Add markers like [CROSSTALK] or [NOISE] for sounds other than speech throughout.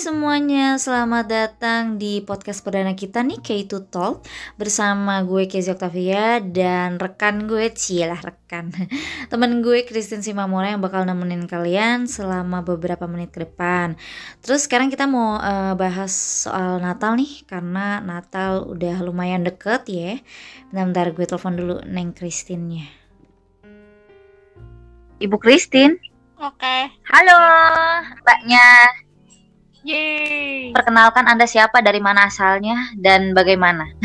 semuanya, selamat datang di podcast perdana kita nih K2 Talk Bersama gue Kezi Octavia dan rekan gue, cilah rekan. [LAUGHS] Temen gue Christine Simamora yang bakal nemenin kalian selama beberapa menit ke depan. Terus sekarang kita mau uh, bahas soal Natal nih Karena Natal udah lumayan deket ya. Bentar-bentar gue telepon dulu Neng Christine-nya. Ibu Christine. Oke. Halo, mbaknya Yeay. Perkenalkan Anda siapa, dari mana asalnya, dan bagaimana? [LAUGHS]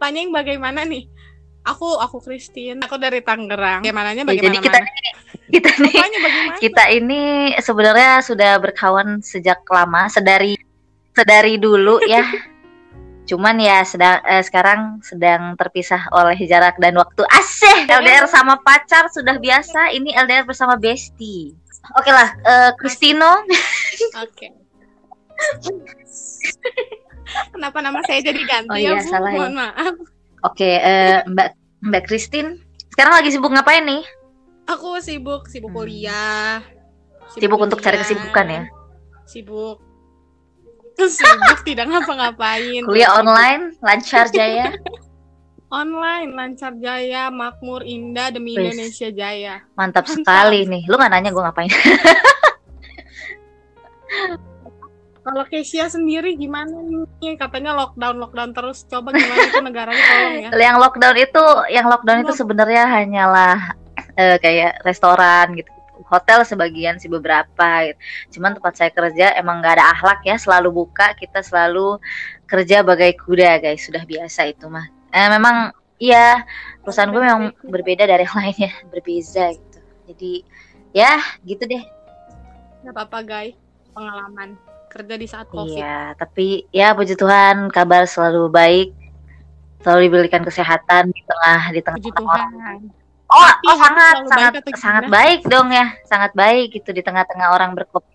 Tanya yang bagaimana nih? Aku aku Christine, aku dari Tangerang. Bagaimananya Ya, bagaimana? jadi kita nih, kita nih, bagaimana? kita ini sebenarnya sudah berkawan sejak lama, sedari sedari dulu ya. [LAUGHS] Cuman ya sedang eh, sekarang sedang terpisah oleh jarak dan waktu. Asih, LDR sama pacar sudah biasa, ini LDR bersama bestie. Oke lah, eh, Christino. Oke. Kenapa nama saya jadi ganti Oh ya, iya, Bu? salah ya. Mohon maaf. Oke, eh, Mbak Mbak Christine. Sekarang lagi sibuk ngapain nih? Aku sibuk, sibuk Hmm. kuliah. Sibuk untuk cari kesibukan ya? Sibuk. Sibuk tidak ngapa-ngapain. Kuliah Sibuk. online, lancar jaya. [LAUGHS] Online, lancar jaya, makmur, indah demi Wes. Indonesia jaya. Mantap Mantap. sekali nih. Lu gak nanya gue ngapain? [LAUGHS] Kalau Kesia sendiri gimana nih? Katanya lockdown lockdown terus. Coba gimana itu negaranya tolong ya. yang lockdown itu, yang lockdown itu sebenarnya hanyalah [CLEARS THROAT] eh, kayak restoran gitu. Hotel sebagian sih beberapa gitu. Cuman tempat saya kerja emang gak ada akhlak ya, selalu buka, kita selalu kerja bagai kuda guys, sudah biasa itu mah. Eh, memang iya perusahaan gue memang berbeda dari yang lainnya, [LAUGHS] berbeza gitu. Jadi ya gitu deh. Gak apa-apa guys. Pengalaman kerja di saat covid. Iya, tapi ya puji Tuhan kabar selalu baik, selalu diberikan kesehatan di tengah di tengah Puji orang. Tuhan. Oh, Tapi oh sangat sangat baik sangat baik dong ya, sangat baik gitu di tengah-tengah orang berkopi.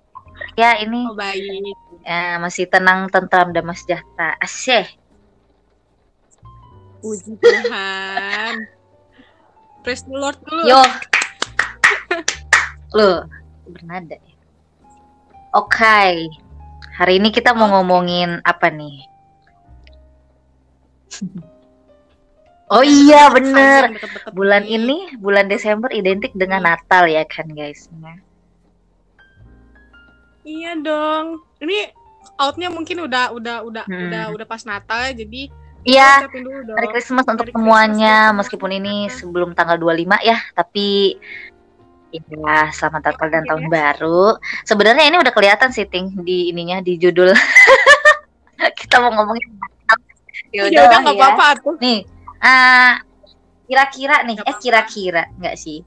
Ya ini Oh baik. eh, masih tenang, tentram, damai sejahtera. Asyik. Puji [LAUGHS] Tuhan. Praise the Lord dulu. Yo. [LAUGHS] Loh, bernada ya. Oke. Hari ini kita mau ngomongin apa nih? [LAUGHS] Oh iya bener. Sayang, deket-deket bulan ini bulan Desember identik dengan Hmm. Natal ya kan guys Iya dong. Ini outnya mungkin udah udah udah Hmm. udah udah pas Natal ya. Jadi iya. Merry Christmas untuk Merry semuanya Christmas, meskipun ini sebelum tanggal 25 ya tapi ya selamat Natal dan Iya. tahun baru sebenarnya ini udah kelihatan sih Ting di ininya di judul [LAUGHS] kita mau ngomongin Natal Ya Yaudah udah lah nggak ya. apa-apa tuh. nih ah, kira-kira nih Nggak eh kira-kira nggak sih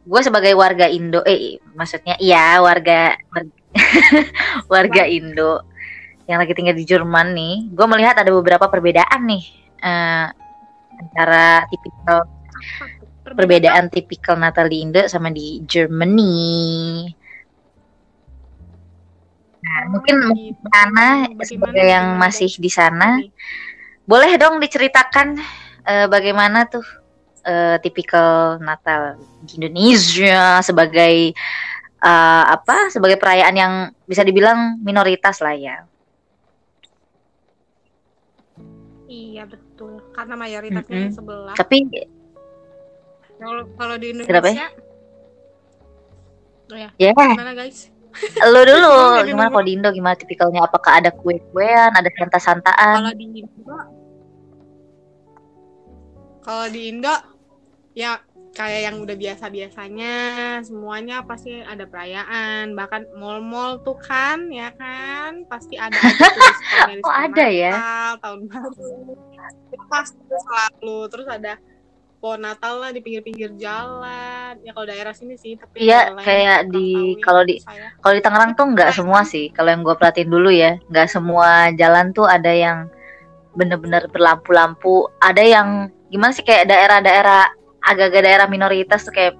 gue sebagai warga Indo eh maksudnya iya warga warga, [LAUGHS] warga Indo yang lagi tinggal di Jerman nih gue melihat ada beberapa perbedaan nih eh, antara tipikal perbedaan tipikal Natal di Indo sama di Germany nah, mungkin. Ana Bagaimana sebagai yang masih di sana boleh dong diceritakan eh, bagaimana tuh eh, tipikal Natal di Indonesia sebagai eh, apa sebagai perayaan yang bisa dibilang minoritas lah ya. Iya betul. Karena mayoritasnya Mm-mm. di sebelah. Tapi Kalau kalau di Kenapa Indonesia Oh ya, ya gimana guys? lu [LAUGHS] dulu Gimana kalau di Indo gimana tipikalnya apakah ada kue-kuean, ada santa-santaan? Kalau di Indo Kalau di Indo ya kayak yang udah biasa-biasanya semuanya pasti ada perayaan bahkan mall-mall tuh kan ya kan pasti ada [LAUGHS] diskon Oh, ada ya? Tahun baru pasti selalu terus ada pohon Natal lah di pinggir-pinggir jalan ya kalau daerah sini sih tapi Iya, kayak di- kalau di-. Kalau di Tangerang tuh nggak semua sih. Kalau yang gue perhatiin dulu ya, nggak semua jalan tuh ada yang bener-bener berlampu-lampu. Ada yang gimana sih kayak daerah-daerah agak-agak daerah minoritas tuh kayak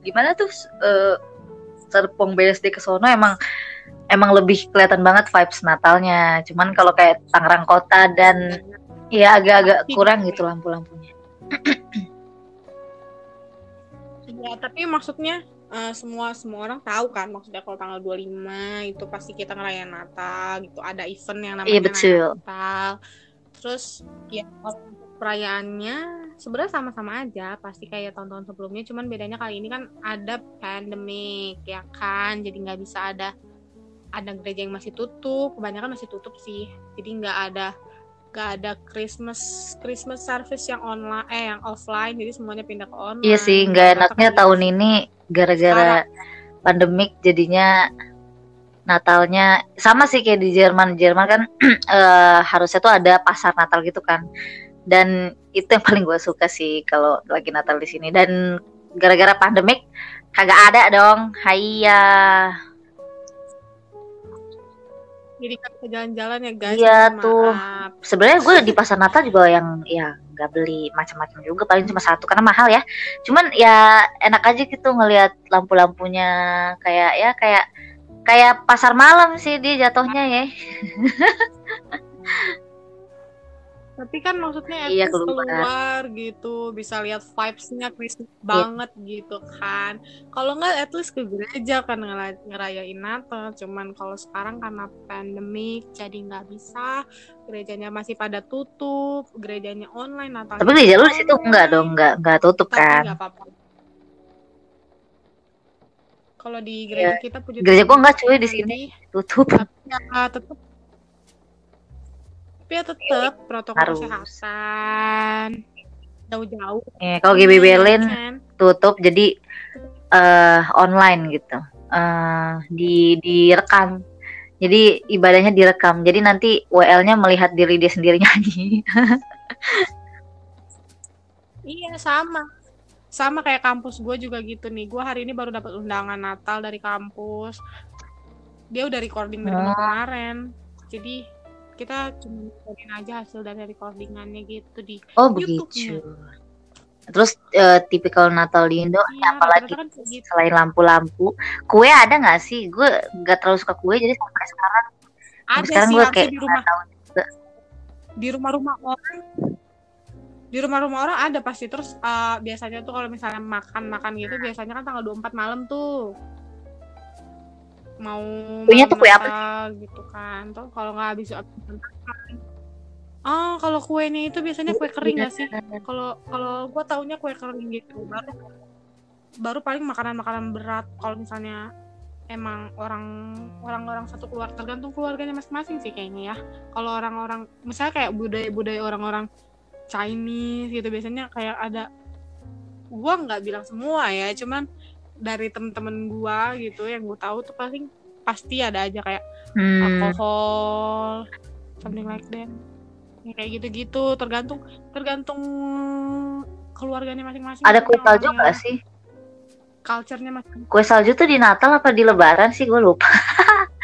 gimana tuh eh, Serpong BSD ke sono emang emang lebih kelihatan banget vibes Natalnya. Cuman kalau kayak Tangerang Kota dan ya agak-agak kurang gitu lampu-lampunya. Ya, tapi maksudnya eh, semua semua orang tahu kan maksudnya kalau tanggal 25 itu pasti kita ngerayain Natal gitu ada event yang namanya Iya, betul. Natal terus ya perayaannya sebenarnya sama-sama aja pasti kayak tahun-tahun sebelumnya. Cuman bedanya kali ini kan ada pandemic ya kan? Jadi nggak bisa ada ada gereja yang masih tutup. Kebanyakan masih tutup sih. Jadi nggak ada nggak ada Christmas Christmas service yang online eh yang offline. Jadi semuanya pindah ke online. Iya sih, nggak enaknya tahun ini gara-gara pandemik jadinya Natalnya sama sih kayak di Jerman. Jerman kan [CLEARS THROAT] eh, harusnya tuh ada pasar Natal gitu kan. Dan itu yang paling gue suka sih kalau lagi Natal di sini. Dan gara-gara pandemik kagak ada dong. Haiya. jadi kan bisa jalan-jalan ya guys Iya, tuh. Sebenarnya gue di pasar Natal juga yang ya nggak beli macam-macam juga paling cuma satu karena mahal ya. Cuman ya enak aja gitu ngelihat lampu-lampunya kayak ya kayak kayak pasar malam sih dia jatuhnya ya. [LAUGHS] tapi kan maksudnya Iya, keluar. keluar gitu bisa lihat vibesnya Christmas banget gitu kan kalau nggak at least ke gereja kan ngerayain Natal cuman kalau sekarang karena pandemik jadi nggak bisa gerejanya masih pada tutup gerejanya online Natal Tapi gereja lu di situ enggak dong, enggak enggak tutup tapi kan. nggak apa-apa kalau di gereja kita puji Gereja gua enggak cuy di sini. Tutup. tapi ya tetap tapi ya tetap protokol Harus. kesehatan jauh-jauh Eh, kalau GB Berlin kan? tutup jadi eh online gitu. Eh di direkam. Jadi ibadahnya direkam. Jadi nanti WL-nya melihat diri dia sendiri nyanyi. [LAUGHS] iya sama sama kayak kampus gue juga gitu nih gue hari ini baru dapat undangan Natal dari kampus dia udah recording dari Oh. kemarin jadi kita cuma nontonin aja hasil dari recordingannya gitu di Oh YouTube-nya. begitu. Terus eh, tipikal Natal di Indo iya apalagi kan gitu selain lampu-lampu, kue ada nggak sih? Gue nggak terlalu suka kue jadi sampai sekarang sampai ada sekarang sih gue kayak di rumah tahu juga. di rumah-rumah orang di rumah-rumah orang ada pasti terus eh, biasanya tuh kalau misalnya makan-makan gitu biasanya kan tanggal 24 malam tuh mau Kuenya malam tuh kue apa? gitu kan. Tuh kalau nggak habis makan oh kalau kuenya itu biasanya kue kering gak sih? Kalau kalau gue taunya kue kering gitu. Baru baru paling makanan-makanan berat. Kalau misalnya emang orang orang-orang satu keluarga tergantung keluarganya masing-masing sih kayaknya ya. Kalau orang-orang misalnya kayak budaya-budaya orang-orang Chinese gitu biasanya kayak ada gua nggak bilang semua ya. Cuman dari temen-temen gua gitu yang gue tahu tuh paling pasti ada aja kayak Hmm, alkohol something like that ya, kayak gitu-gitu tergantung tergantung keluarganya masing-masing ada kue salju nggak sih? culture-nya masing Kue salju tuh di Natal apa di Lebaran sih? Gue lupa. [LAUGHS]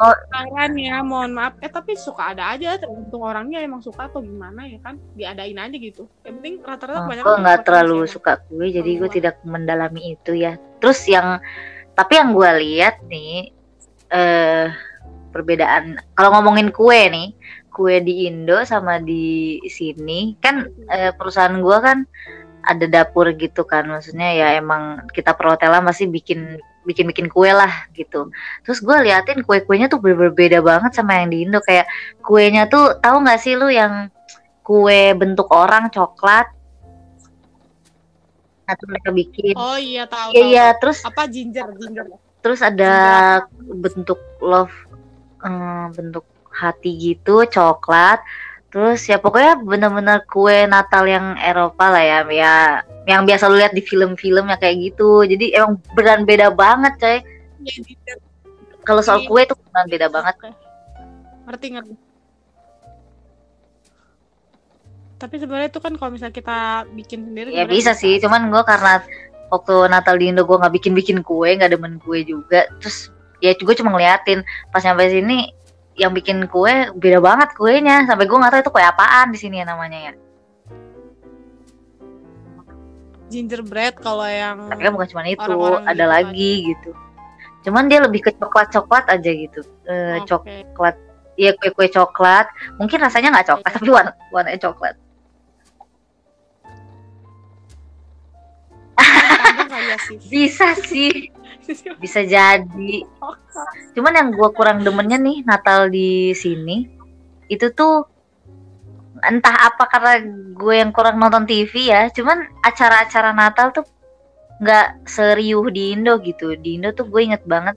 Lebaran ya mohon maaf eh tapi suka ada aja tergantung orangnya emang suka atau gimana ya kan diadain aja gitu yang penting rata-rata kebanyakan gue nggak terlalu sih, suka kue, jadi gue gua. tidak mendalami itu ya. Terus yang tapi yang gue lihat nih eh perbedaan kalau ngomongin kue nih, kue di Indo sama di sini kan eh, perusahaan gue kan ada dapur gitu kan maksudnya ya emang kita perhotelan masih bikin bikin bikin kue lah gitu. Terus gue liatin kue kuenya tuh ber- berbeda banget sama yang di Indo. Kayak kuenya tuh tahu nggak sih lu yang kue bentuk orang coklat? Tuh mereka bikin. Oh iya tahu iya iya terus apa ginger? Ginger. terus ada bentuk love eh, bentuk hati gitu coklat. Terus ya pokoknya bener-bener kue Natal yang Eropa lah ya ya yang biasa lu lihat di film-film ya kayak gitu. Jadi emang beneran beda banget coy. Iya, kalau soal Iya. kue itu beneran beda banget. ngerti ngerti. Tapi sebenarnya itu kan kalau misalnya kita bikin sendiri ya bisa sih. Cuman gue karena waktu Natal di Indo gue nggak bikin-bikin kue nggak demen kue juga. Terus ya gue cuma ngeliatin. Pas nyampe sini yang bikin kue beda banget kuenya. Sampai gue nggak tahu itu kue apaan di sini ya namanya ya gingerbread kalau yang tapi kan bukan cuma itu ada gitu lagi gitu. Cuman dia lebih ke coklat coklat aja gitu. Eh, Oke. coklat Iya kue kue coklat. Mungkin rasanya nggak coklat tapi warna warnanya coklat. Sih? Bisa sih, [LAUGHS] bisa jadi. Cuman yang gue kurang demennya nih Natal di sini itu tuh entah apa karena gue yang kurang nonton TV ya. Cuman acara-acara Natal tuh nggak seriuh di Indo gitu. Di Indo tuh gue inget banget.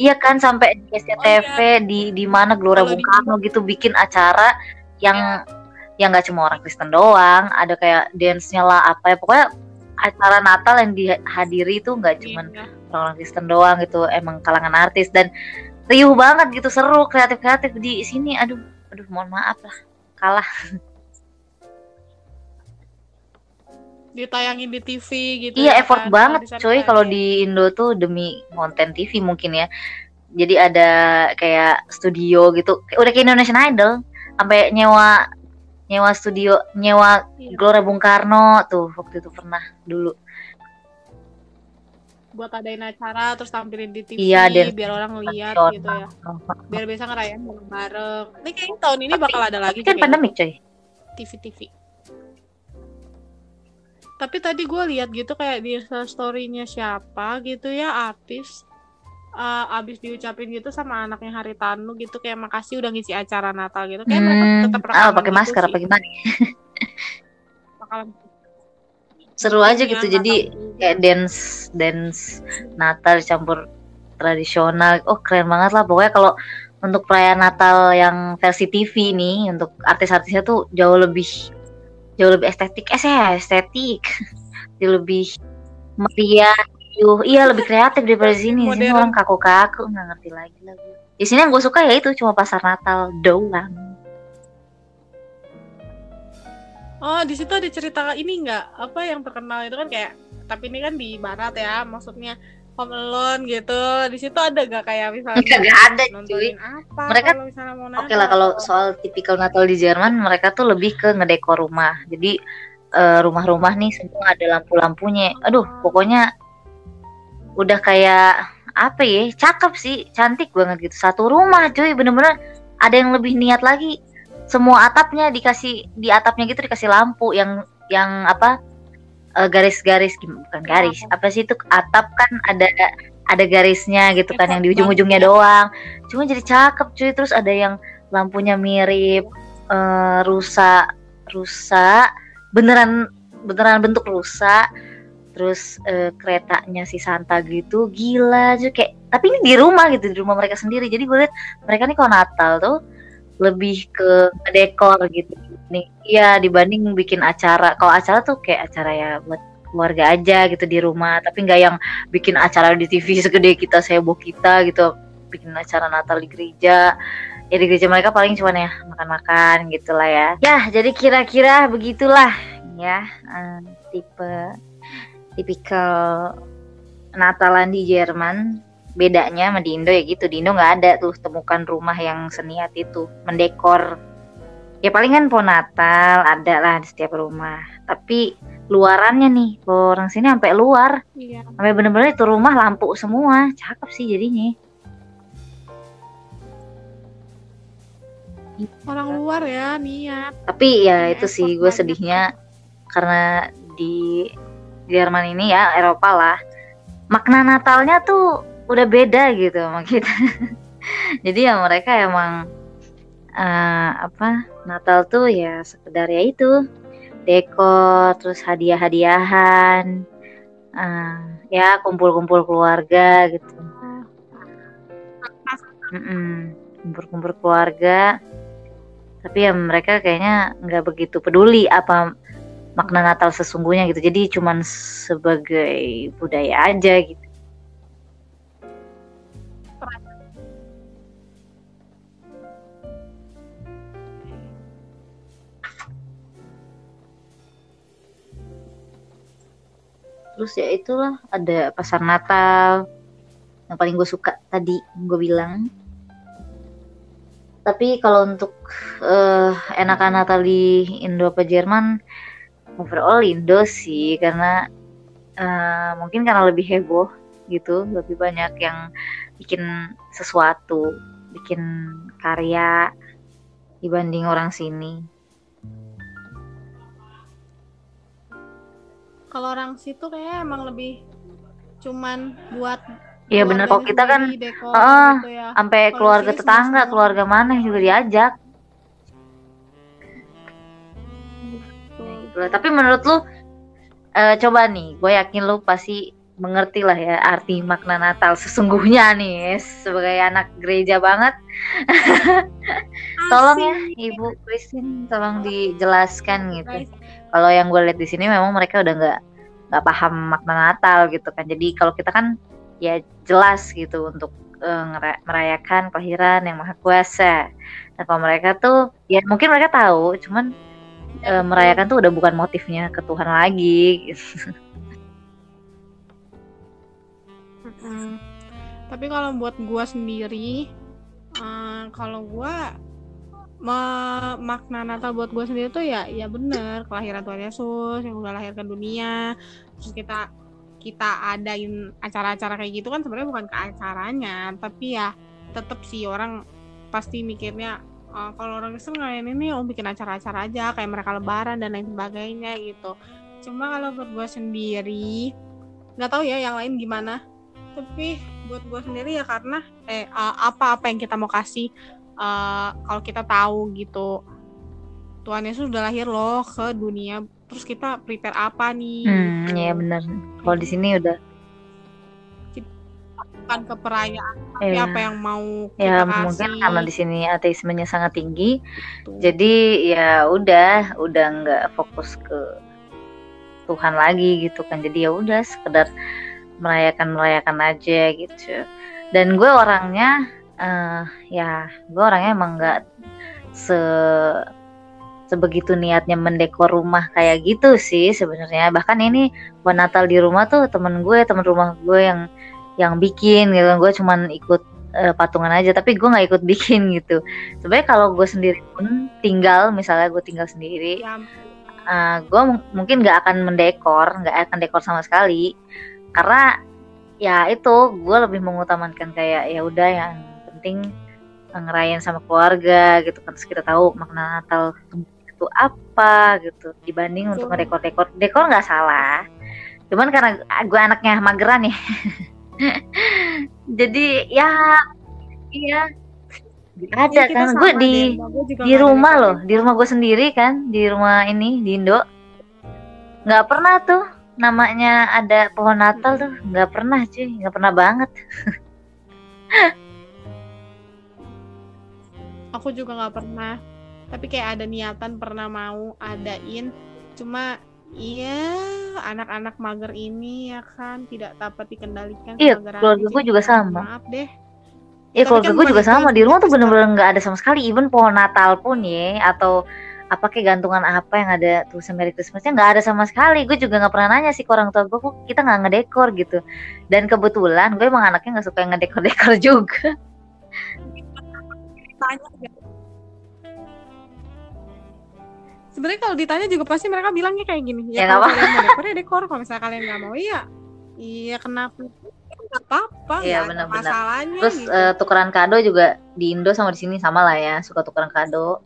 Iya kan sampai di SCTV Oh, iya. di di mana Gelora Bung Karno gitu bikin acara yang yang nggak cuma orang Kristen doang, ada kayak dance-nya lah apa ya pokoknya acara Natal yang dihadiri itu nggak cuman Iya. orang Kristen doang gitu emang kalangan artis dan riuh banget gitu seru kreatif kreatif di sini aduh aduh mohon maaf lah kalah ditayangin di TV gitu iya ya effort kan, banget kan, kalau ya. di Indo tuh demi konten TV mungkin ya jadi ada kayak studio gitu udah kayak Indonesian Idol sampai nyewa nyewa studio nyewa Iya. Gelora Bung Karno tuh waktu itu pernah dulu buat adain acara terus tampilin di TV Iya, dan- biar orang lihat gitu ya. Biar bisa ngerayain bareng-bareng. Ini kayaknya tahun ini bakal ada lagi Tapi kan juga pandemik coy. TV TV tapi tadi gue lihat gitu kayak di story-nya siapa gitu ya artis eh, abis diucapin gitu sama anaknya Haritanu gitu kayak makasih udah ngisi acara Natal gitu. Kayak mereka hmm, tetap ah, rekaman pakai gitu masker apa gimana? Bakalan seru aja Iya, gitu Natal. jadi kayak dance dance Natal campur tradisional. Oh keren banget lah. Pokoknya kalau untuk perayaan Natal yang versi TV nih untuk artis-artisnya tuh jauh lebih jauh lebih estetik. Eh saya estetik. [LAUGHS] Jauh lebih meriah yuh iya lebih kreatif daripada di sini. Sini orang kaku-kaku nggak ngerti lagi lah di sini yang gue suka ya itu cuma pasar Natal doang Oh, di situ ada cerita ini nggak? Apa yang terkenal itu kan kayak tapi ini kan di barat ya, maksudnya Home Alone gitu. Di situ ada gak kayak misalnya Nggak ada, cuy. apa Mereka- kalau misalnya mau Oke lah kalau soal tipikal Natal di Jerman mereka tuh lebih ke ngedekor rumah. Jadi eh, rumah-rumah nih semua ada lampu-lampunya. Aduh, pokoknya udah kayak apa ya? Cakep sih, cantik banget gitu. Satu rumah cuy, bener-bener ada yang lebih niat lagi. Semua atapnya dikasih di atapnya gitu dikasih lampu yang yang apa? eh, garis-garis gim- bukan garis. Apa sih itu atap kan ada ada garisnya gitu kan yang di ujung-ujungnya doang. Cuma jadi cakep cuy, terus ada yang lampunya mirip eh, rusa rusa beneran beneran bentuk rusa terus eh, keretanya si Santa gitu gila aja kayak tapi ini di rumah gitu di rumah mereka sendiri jadi gue lihat mereka nih kalau Natal tuh lebih ke dekor gitu. Nih iya dibanding bikin acara. Kalau acara tuh kayak acara ya buat keluarga aja gitu di rumah. Tapi nggak yang bikin acara di TV segede kita seboh kita gitu. Bikin acara Natal di gereja. Ya di gereja mereka paling cuma ya makan-makan gitulah ya. Ya jadi kira-kira begitulah. Ya eh, tipe tipikal Natalan di Jerman bedanya sama di Indo ya gitu. Di Indo nggak ada tuh temukan rumah yang seniat itu. Mendekor. Ya palingan pohon Natal ada lah di setiap rumah. Tapi luarannya nih orang sini sampai luar. Iya. sampai bener-bener itu rumah lampu semua. Cakep sih jadinya. Orang luar ya niat. tapi ya Iya, itu sih gue sedihnya karena di Jerman ini ya Eropa lah. Makna Natalnya tuh udah beda gitu sama kita. [LAUGHS] Jadi ya mereka emang eh, apa Natal tuh ya sekedar ya itu. Dekor terus hadiah-hadiahan eh, ya kumpul-kumpul keluarga gitu. Kumpul-kumpul keluarga. Tapi ya mereka kayaknya nggak begitu peduli apa makna Natal sesungguhnya gitu. Jadi cuman sebagai budaya aja gitu terus ya itulah ada pasar Natal. Yang paling gue suka tadi gue bilang. Tapi kalau untuk eh enakan Natal di Indo apa Jerman overall Indo sih. Karena eh, mungkin karena lebih heboh gitu. Lebih banyak yang bikin sesuatu bikin karya dibanding orang sini Kalau orang situ kayak emang lebih cuman buat Iya bener kok kita kan dekor Heeh. gitu ya. sampai di keluarga tetangga, semua- keluarga mana juga diajak. Gitu. Tapi menurut lu eh, coba nih, gue yakin lu pasti mengerti lah ya arti makna Natal sesungguhnya nih sebagai anak gereja banget. [LAUGHS] Tolong ya Ibu Christine, tolong dijelaskan gitu. Kalau yang gue lihat di sini memang mereka udah nggak nggak paham makna Natal gitu kan. Jadi kalau kita kan ya jelas gitu untuk ngera- merayakan kelahiran yang maha kuasa. Nah kalau mereka tuh ya mungkin mereka tahu, cuman eh, merayakan tuh udah bukan motifnya ke Tuhan lagi. Tapi kalau buat gua sendiri, eh, kalau gua me- makna Natal buat gua sendiri tuh ya ya bener kelahiran Tuhan Yesus yang udah lahir ke dunia. Terus kita kita adain acara-acara kayak gitu kan sebenarnya bukan ke acaranya, tapi ya tetep sih orang pasti mikirnya eh, kalau orang Kristen ngelain ini oh bikin acara-acara aja kayak mereka lebaran dan lain sebagainya gitu. Cuma kalau buat gua sendiri nggak tahu ya yang lain gimana tapi buat gue sendiri ya karena eh uh, apa-apa yang kita mau kasih uh, kalau kita tahu gitu Tuhan Yesus udah lahir loh ke dunia terus kita prepare apa nih Hmm, ya benar. Kalau di sini udah bukan ke perayaan tapi ya, apa yang mau kita ya kasih mungkin karena di sini ateismenya sangat tinggi, gitu. jadi ya udah udah nggak fokus ke Tuhan lagi gitu kan. Jadi ya udah sekedar merayakan merayakan aja gitu. Dan gue orangnya eh ya gue orangnya emang nggak se sebegitu niatnya mendekor rumah kayak gitu sih sebenarnya. Bahkan ini buat Natal di rumah tuh temen gue temen rumah gue yang yang bikin gitu. Gue cuman ikut eh, patungan aja tapi gue nggak ikut [LAUGHS] bikin gitu. Sebenarnya kalau gue sendiri pun tinggal misalnya gue tinggal sendiri ya, uh, gue mungkin nggak akan mendekor nggak akan dekor sama sekali. Karena ya itu gue lebih mengutamakan kayak ya udah yang penting ngerayain sama keluarga gitu kan. Terus kita tahu makna Natal itu apa gitu. Dibanding untuk ngedekor-dekor. Dekor nggak salah. Cuman karena gue anaknya mageran ya. [LAUGHS] Jadi ya iya. Ada Iya, kita kan. Gue di di rumah ada loh. di rumah gue sendiri kan. Di rumah ini di Indo. Nggak pernah tuh. Namanya ada pohon Natal tuh. Nggak pernah cuy. Nggak pernah banget [LAUGHS] aku juga nggak pernah. Tapi kayak ada niatan pernah mau adain. Cuma iya anak-anak mager ini ya kan tidak dapat dikendalikan Iya, keluarga gue juga sama. maaf deh. Ya Tapi keluarga kan gue juga sama. Di rumah tuh bener-bener nggak ada sama sekali. Even pohon Natal pun ya atau apa kayak gantungan apa yang ada tulisan Merry Christmasnya nggak ada sama sekali. Gue juga nggak pernah nanya sih ke orang tua gue kok kita nggak ngedekor? gitu. Dan kebetulan gue emang anaknya nggak suka yang ngedekor-dekor [LAUGHS] juga tanya ya. sebenarnya kalau ditanya juga pasti mereka bilangnya kayak gini Ya, ya, kalau kalian mau dekor ya dekor kalau misalnya kalian nggak mau iya iya kenapa nggak apa-apa Iya, ada benar-benar. masalahnya terus gitu. eh, tukeran kado juga di Indo sama di sini sama lah ya suka tukeran kado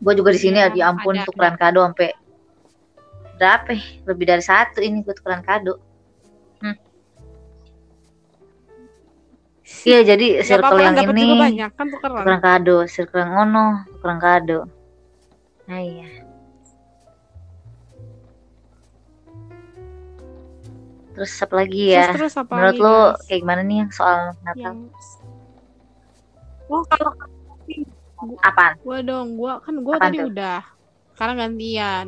gue juga di sini Iya, ya ampun ada, tukeran kado sampai berapa ya? lebih dari satu ini gue tukeran kado iya jadi circle apa-apa, yang dapat ini juga banyak kan tukeran. tukeran kado circle yang ono tukeran kado. Nah iya. Terus apa lagi ya? Terus, terus apa menurut lagi, lo guys? kayak gimana nih soal Natal? Yang oh kalau apaan? gue dong gue kan gue Apaan tadi tuh? udah sekarang gantian.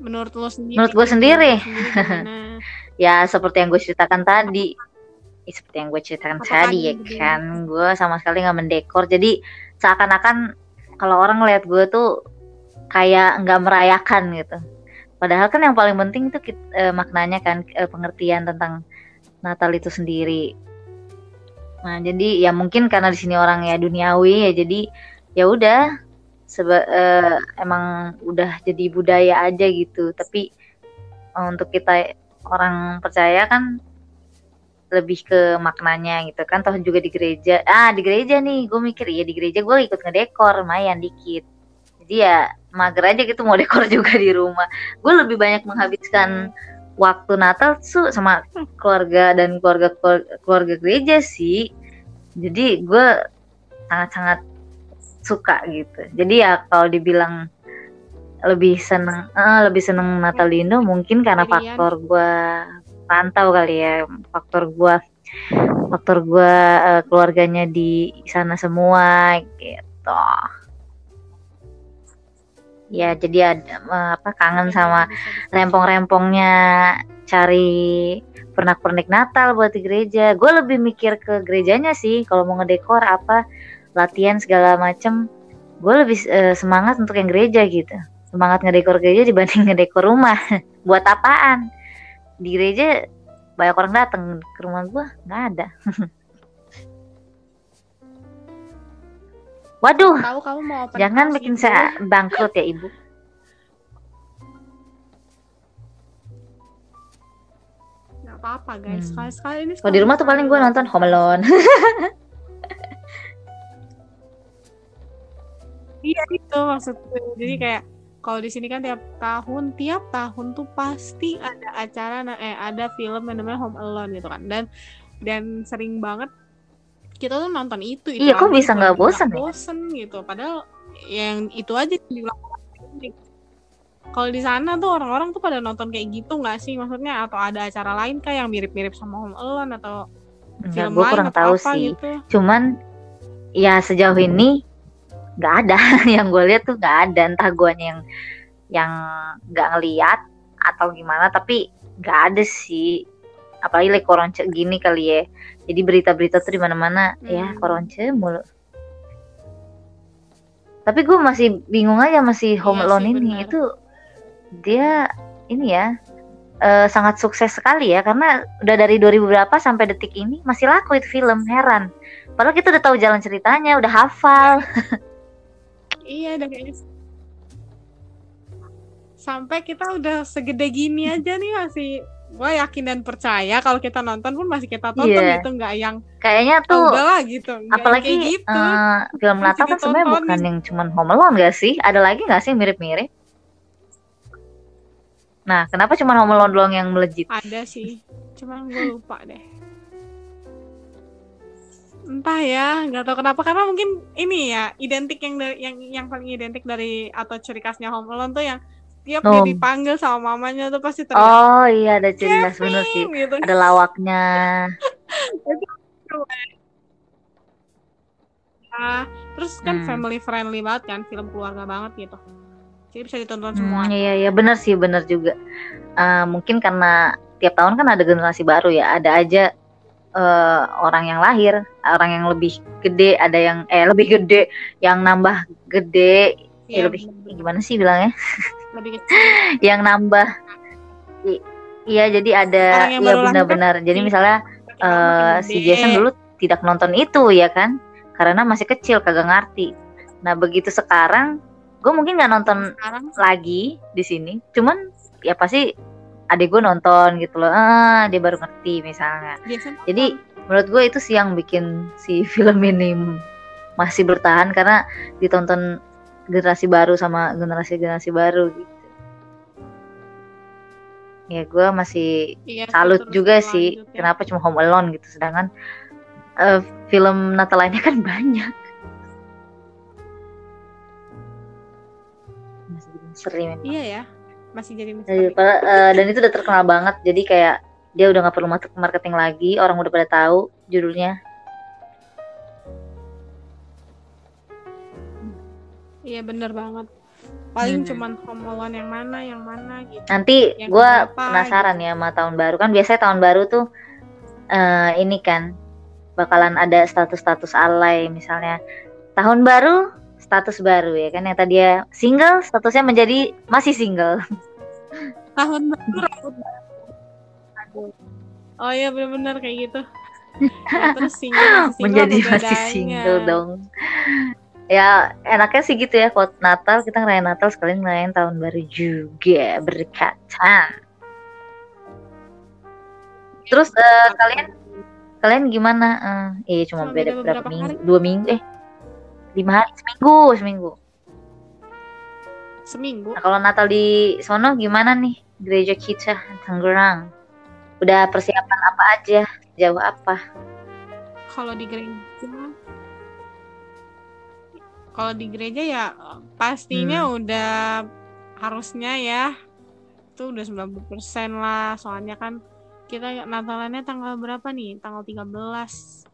Menurut lo sendiri Menurut gua sendiri. [LAUGHS] sendiri ya seperti yang gue ceritakan tadi Ya, seperti yang gue ceritakan tadi ya kan gue sama sekali nggak mendekor. Jadi seakan-akan kalau orang ngeliat gue tuh kayak nggak merayakan gitu. Padahal kan yang paling penting itu eh, maknanya kan eh, pengertian tentang Natal itu sendiri. Nah jadi ya mungkin karena di sini orang ya duniawi ya jadi ya udah seba- eh, emang udah jadi budaya aja gitu. Tapi eh, untuk kita orang percaya kan lebih ke maknanya gitu kan. Toh juga di gereja. Ah di gereja nih gue mikir ya di gereja gue ikut ngedekor lumayan dikit. Jadi ya mager aja gitu mau [LAUGHS] dekor juga di rumah. Gue lebih banyak menghabiskan waktu Natal tuh sama keluarga dan keluarga keluarga gereja sih. Jadi gue sangat-sangat suka gitu. Jadi ya kalau dibilang lebih seneng uh, lebih seneng Natal di Indo mungkin karena faktor gue pantau kali ya faktor gue faktor gue uh, keluarganya di sana semua gitu. Ya jadi ada uh, apa kangen sama rempong-rempongnya cari pernak-pernik Natal buat di gereja. Gue lebih mikir ke gerejanya sih kalau mau ngedekor apa latihan segala macem. Gue lebih uh, semangat untuk yang gereja gitu. Semangat ngedekor gereja dibanding ngedekor rumah. [LAUGHS] Buat apaan di gereja banyak orang datang ke rumah gue nggak ada. [LAUGHS] Waduh Tahu kamu mau jangan bikin saya bangkrut ya ibu. Nggak apa-apa guys. Hmm. sekali sekali ini kalau di rumah tuh paling gue nonton Home Alone. [LAUGHS] Iya itu maksudnya jadi kayak kalau di sini kan tiap tahun tiap tahun tuh pasti ada acara na- eh ada film yang namanya Home Alone gitu kan. Dan dan sering banget kita tuh nonton itu itu Iya, kok bisa nggak bosen ya? bosen gitu. Padahal yang itu aja diulang kalau di sana tuh orang-orang tuh pada nonton kayak gitu nggak sih? Maksudnya atau ada acara lain kayak yang mirip-mirip sama Home Alone atau Enggak, film gue lain kurang atau tahu apa sih. gitu? Cuman ya sejauh ini nggak ada. [LAUGHS] Yang gue lihat tuh nggak ada. Entah guanya yang yang nggak ngeliat atau gimana tapi nggak ada sih. Apalagi like koronce gini kali ya. Jadi berita-berita tuh di mana-mana. Ya Hmm. koronce mulu. Tapi gue masih bingung aja masih Home Iya Alone sih, ini itu dia ini ya eh, sangat sukses sekali ya. Karena udah dari 2000 berapa sampai detik ini masih laku itu film. Heran. Padahal kita udah tahu jalan ceritanya udah hafal [LAUGHS] Iya, dan kayaknya sampai kita udah segede gini aja nih masih gue yakin dan percaya kalau kita nonton pun masih kita tonton Iya. gitu nggak yang kayaknya "Ah, tuh udahlah gitu. Nggak apalagi kayak gitu. eh, film Natal kan sebenarnya bukan yang cuman Home Alone gak sih? Ada lagi gak sih mirip-mirip? Nah kenapa cuma Home Alone doang yang melejit? Ada sih cuman gue lupa deh entah ya nggak tahu kenapa karena mungkin ini ya identik yang dari yang yang paling identik dari atau ciri khasnya Home Alone tuh yang tiap dia Oh. dipanggil sama mamanya tuh pasti teriak oh iya ada jelas bener sih gitu ada lawaknya [LAUGHS] Ah, terus kan Hmm. family friendly banget kan, film keluarga banget gitu. Jadi bisa ditonton semua. Hmm, iya iya bener sih bener juga Eh, mungkin karena tiap tahun kan ada generasi baru ya ada aja eh, orang yang lahir orang yang lebih gede ada yang eh lebih gede yang nambah gede. Iya, ya lebih gimana sih bilangnya? Lebih [LAUGHS] kecil. yang nambah. Iya jadi ada iya baru lahir kan benar-benar jadi misalnya makin si gede. Jason dulu tidak nonton itu ya kan? Karena masih kecil kagak ngerti. Nah begitu sekarang gue mungkin nggak nonton sekarang? lagi di sini. Cuman ya pasti adik gue nonton gitu loh. Ah dia baru ngerti misalnya. Jadi menurut gue itu sih yang bikin si [LAUGHS] film ini masih bertahan karena ditonton generasi baru sama generasi-generasi baru gitu. Ya gue masih iya salut juga sih ya. kenapa cuma Home Alone gitu. Sedangkan eh, film Natal lainnya kan [LAUGHS] banyak. Masih misteri memang. Iya ya, masih jadi Jadi, misteri. pa- eh, dan itu udah terkenal banget jadi kayak dia udah nggak perlu masuk marketing lagi orang udah pada tahu judulnya Iya bener banget. Paling Hmm. cuman Home Alone yang mana, yang mana gitu. nanti Yang gue keberapa penasaran gitu. ya sama tahun baru kan biasanya tahun baru tuh eh, ini kan bakalan ada status-status alay misalnya tahun baru status baru ya kan yang tadi ya single statusnya menjadi masih single [LAUGHS] Tahun baru rambut baru. Aduh. Oh iya bener-bener kayak gitu. Ya, terus single single menjadi masih single dong ya enaknya sih gitu ya kalau Natal kita ngerayain Natal sekalian ngerayain tahun baru juga berdekatan terus eh, kalian kalian gimana Eh, iya cuma Cuma beda beda berapa beberapa minggu hari. dua minggu eh lima hari seminggu seminggu seminggu nah kalau Natal di sono gimana nih gereja kita Tangerang. Udah persiapan apa aja? Jauh apa? Kalau di gereja kalau di gereja ya pastinya Hmm. udah harusnya ya itu udah 90% lah soalnya kan kita Natalannya tanggal berapa nih tanggal 13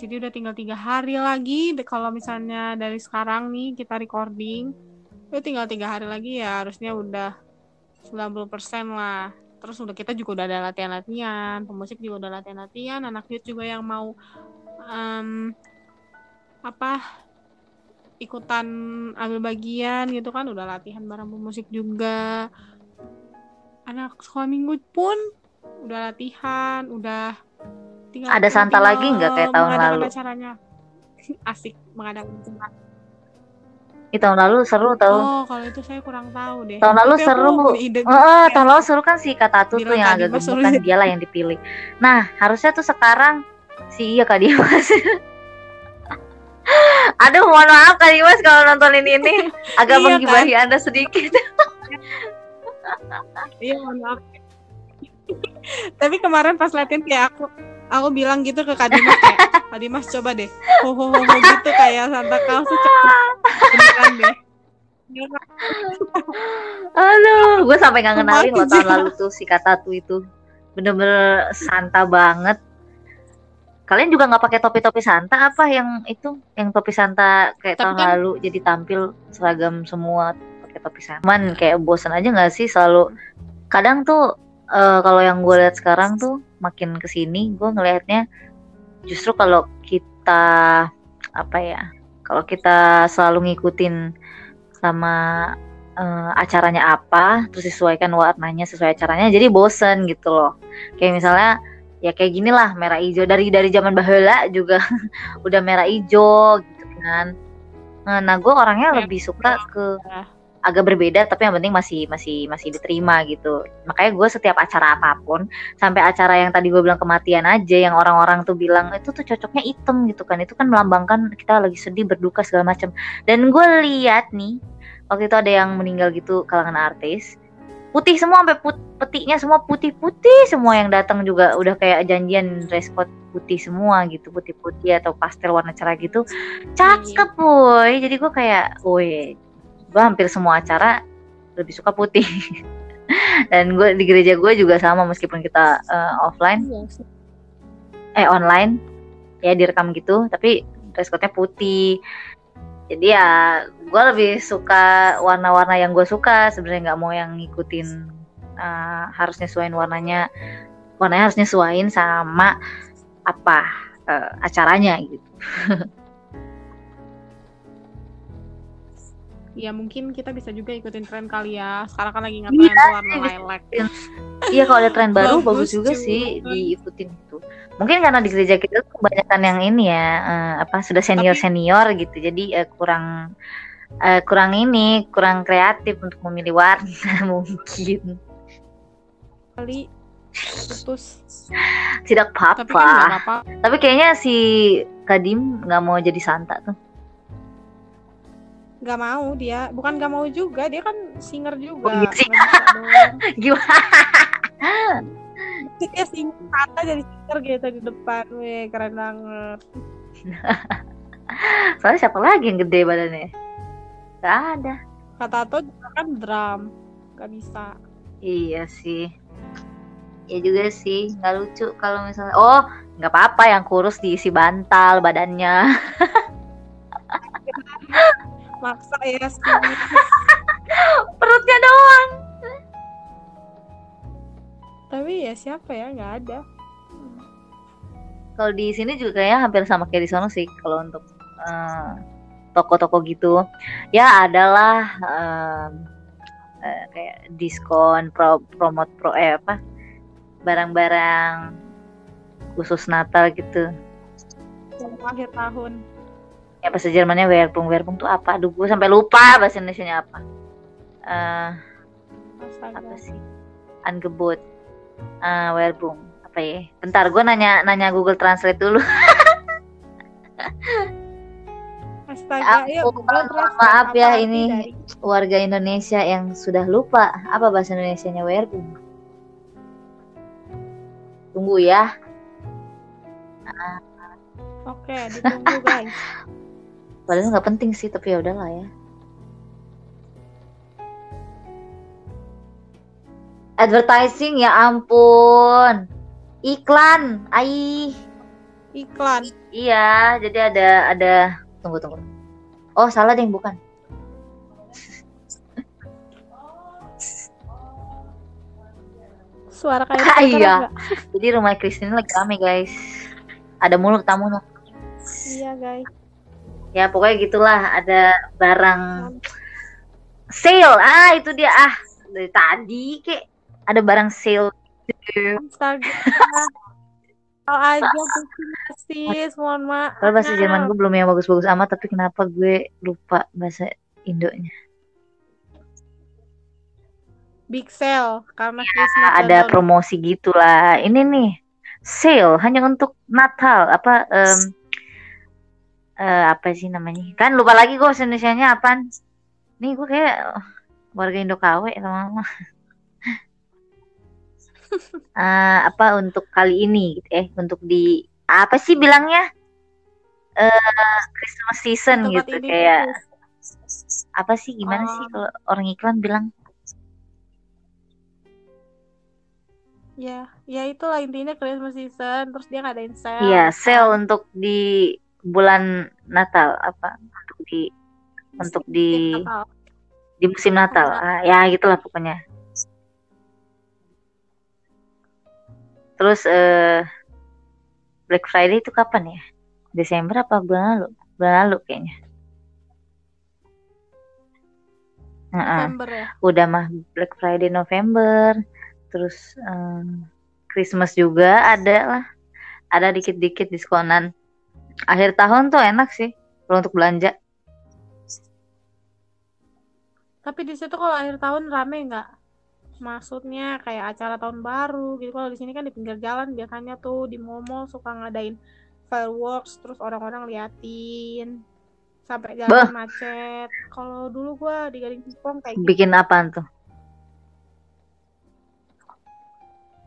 jadi udah tinggal tiga hari lagi kalau misalnya dari sekarang nih kita recording itu tinggal tiga hari lagi ya harusnya udah 90% lah. Terus udah kita juga udah ada latihan-latihan pemusik juga udah latihan-latihan anak youth juga yang mau em, apa ikutan ambil bagian gitu kan udah latihan bareng pemusik juga. Anak sekolah minggu pun udah latihan udah tinggal Ada Santa tinggal lagi nggak kayak tahun lalu? acaranya [LAUGHS] asik mengadakan acara Ih, tahun lalu seru tau. oh kalau itu saya kurang tahu deh Tahun lalu Tapi seru. ide Heeh, kayak tahun lalu seru kan si Kak Tatu tuh yang agak Dimas gemuk suruh kan jadi- dialah yang dipilih. Nah, harusnya tuh sekarang si iya Kak Dimas. [LAUGHS] Aduh, mohon maaf Kak Dimas kalau nontonin ini [LAUGHS] agak Iya, menggibahi Anda sedikit. Iya, mohon maaf. Tapi kemarin pas latihan kayak aku aku bilang gitu ke Kak Dimas kayak Kak Dimas coba deh ho ho ho, ho gitu kayak Santa Claus tuh beneran deh Aduh, gue sampai nggak ngenalin loh tahun lalu tuh si Kak Tatu itu. Bener-bener Santa banget. Kalian juga nggak pakai topi-topi Santa apa yang itu? Yang topi Santa kayak Tapi tahun kan- lalu jadi tampil seragam semua pakai topi Santa. Cuman kayak bosan aja nggak sih selalu kadang tuh eh, kalau yang gue lihat sekarang tuh makin ke sini gue ngelihatnya justru kalau kita apa ya kalau kita selalu ngikutin sama eh, acaranya apa terus disesuaikan warnanya sesuai acaranya jadi bosen gitu loh. Kayak misalnya ya kayak gini lah merah hijau. Dari dari zaman bahula juga [LAUGHS] udah merah hijau gitu kan. Nah, nah gue orangnya Ya, lebih suka ke. Agak berbeda tapi yang penting masih masih masih diterima gitu. Makanya gue setiap acara apa pun sampai acara yang tadi gue bilang kematian aja yang orang-orang tuh bilang itu tuh cocoknya hitam gitu kan. Itu kan melambangkan kita lagi sedih berduka segala macam. Dan gue lihat nih waktu itu ada yang meninggal gitu kalangan artis. Putih semua sampai put petinya semua putih-putih. Semua yang datang juga udah kayak janjian dress code putih semua gitu putih-putih atau pastel warna cerah gitu. Cakep boy jadi gue kayak woi gue hampir semua acara lebih suka putih. [LAUGHS] Dan gue di gereja gue juga sama meskipun kita eh, offline. Iya eh online. Ya direkam gitu tapi dress code-nya putih. Jadi ya gue lebih suka warna-warna yang gue suka. Sebenarnya nggak mau yang ngikutin eh, harus nyesuaiin warnanya. Warnanya harus nyesuaiin sama apa eh, acaranya gitu [LAUGHS] Ya mungkin kita bisa juga ikutin tren kali ya. Sekarang kan lagi ngetren tuh warna lilac. Iya kalau ada tren baru bagus, Bagus juga juga. sih diikutin itu. Mungkin karena di gereja kita tuh kebanyakan yang ini ya eh, apa sudah senior senior gitu. Jadi eh, kurang eh, kurang ini kurang kreatif untuk memilih warna [LAUGHS] mungkin. Kali putus. Tidak Tapi kan apa-apa. apa-apa. Tapi kayaknya si Kadim nggak mau jadi Santa tuh. Gak mau dia. Bukan gak mau juga. Dia kan singer juga. Oh, gitu. Nggak. [LAUGHS] Gimana? Dia singer. Kata jadi singer gitu di depan. Weh keren banget. [LAUGHS] Soalnya siapa lagi yang gede badannya? Gak ada. Kata juga kan drum. Gak bisa. Iya sih. Ya juga sih, nggak lucu kalau misalnya oh nggak apa-apa yang kurus diisi bantal badannya. [LAUGHS] Maksa ya. [LAUGHS] Perutnya doang. Tapi ya siapa ya? Gak ada. Kalau di sini juga kayaknya hampir sama kayak di sana sih kalau untuk eh, toko-toko gitu. Ya adalah em, eh, kayak diskon pro promote pro eh apa barang-barang khusus Natal gitu. Akhir tahun. Ya bahasa Jermannya Werbung Werbung tuh apa aduh gue sampai lupa bahasa Indonesia apa eh Astaga. apa sih Angebot eh Werbung apa ya bentar gue nanya nanya Google Translate dulu Astaga. Ya Translate maaf apa ya ini dari- warga Indonesia yang sudah lupa apa bahasa Indonesianya WRU. Tunggu ya. Oke, ditunggu guys. [LAUGHS] Padahal nggak penting sih, tapi ya udahlah ya. Advertising ya ampun. Iklan, ai. Iklan. Iya, jadi ada ada tunggu tunggu. Oh, salah deh bukan. Suara kayak [LAUGHS] Ah, iya. Jadi rumah Christine lagi rame, guys. Ada mulu tamunya. Iya guys. Ya, pokoknya gitulah, ada barang sale. Ah, itu dia ah. Dari tadi kek ada barang sale. Astaga. Kalau aja sis, mohon maaf. Kalau bahasa Jerman gue belum yang bagus-bagus amat, tapi kenapa gue lupa bahasa Indonya? Big sale karena Christmas ada promosi gitulah. Ini nih sale hanya untuk Natal apa em, eh, apa sih namanya? Kan lupa lagi gue bahasa Indonesianya apaan? Nih gue kayak oh, warga Indo KW lama-lama. [LAUGHS] Eh, apa untuk kali ini gitu eh untuk di apa sih bilangnya eh Christmas season tempat gitu ini kayak apa sih gimana sih Oh. kalau orang iklan bilang Ya, ya itulah intinya Christmas season. Terus dia ngadain sale. Iya, sale untuk di bulan Natal apa? Untuk di untuk di Natal. di musim Natal. Ah, ya gitulah pokoknya. Terus eh Black Friday itu kapan ya? Desember apa bulan lalu? Bulan lalu kayaknya. Heeh. November ya. udah mah Black Friday November terus em, Christmas juga ada lah ada dikit-dikit diskonan akhir tahun tuh enak sih kalau untuk belanja Tapi di situ kalau akhir tahun rame nggak? Maksudnya kayak acara tahun baru gitu. Kalau di sini kan di pinggir jalan biasanya tuh di mall-mall suka ngadain fireworks terus orang-orang liatin sampai jalan Bah. macet. Kalau dulu gua di Gading Serpong kayak gitu. bikin apaan tuh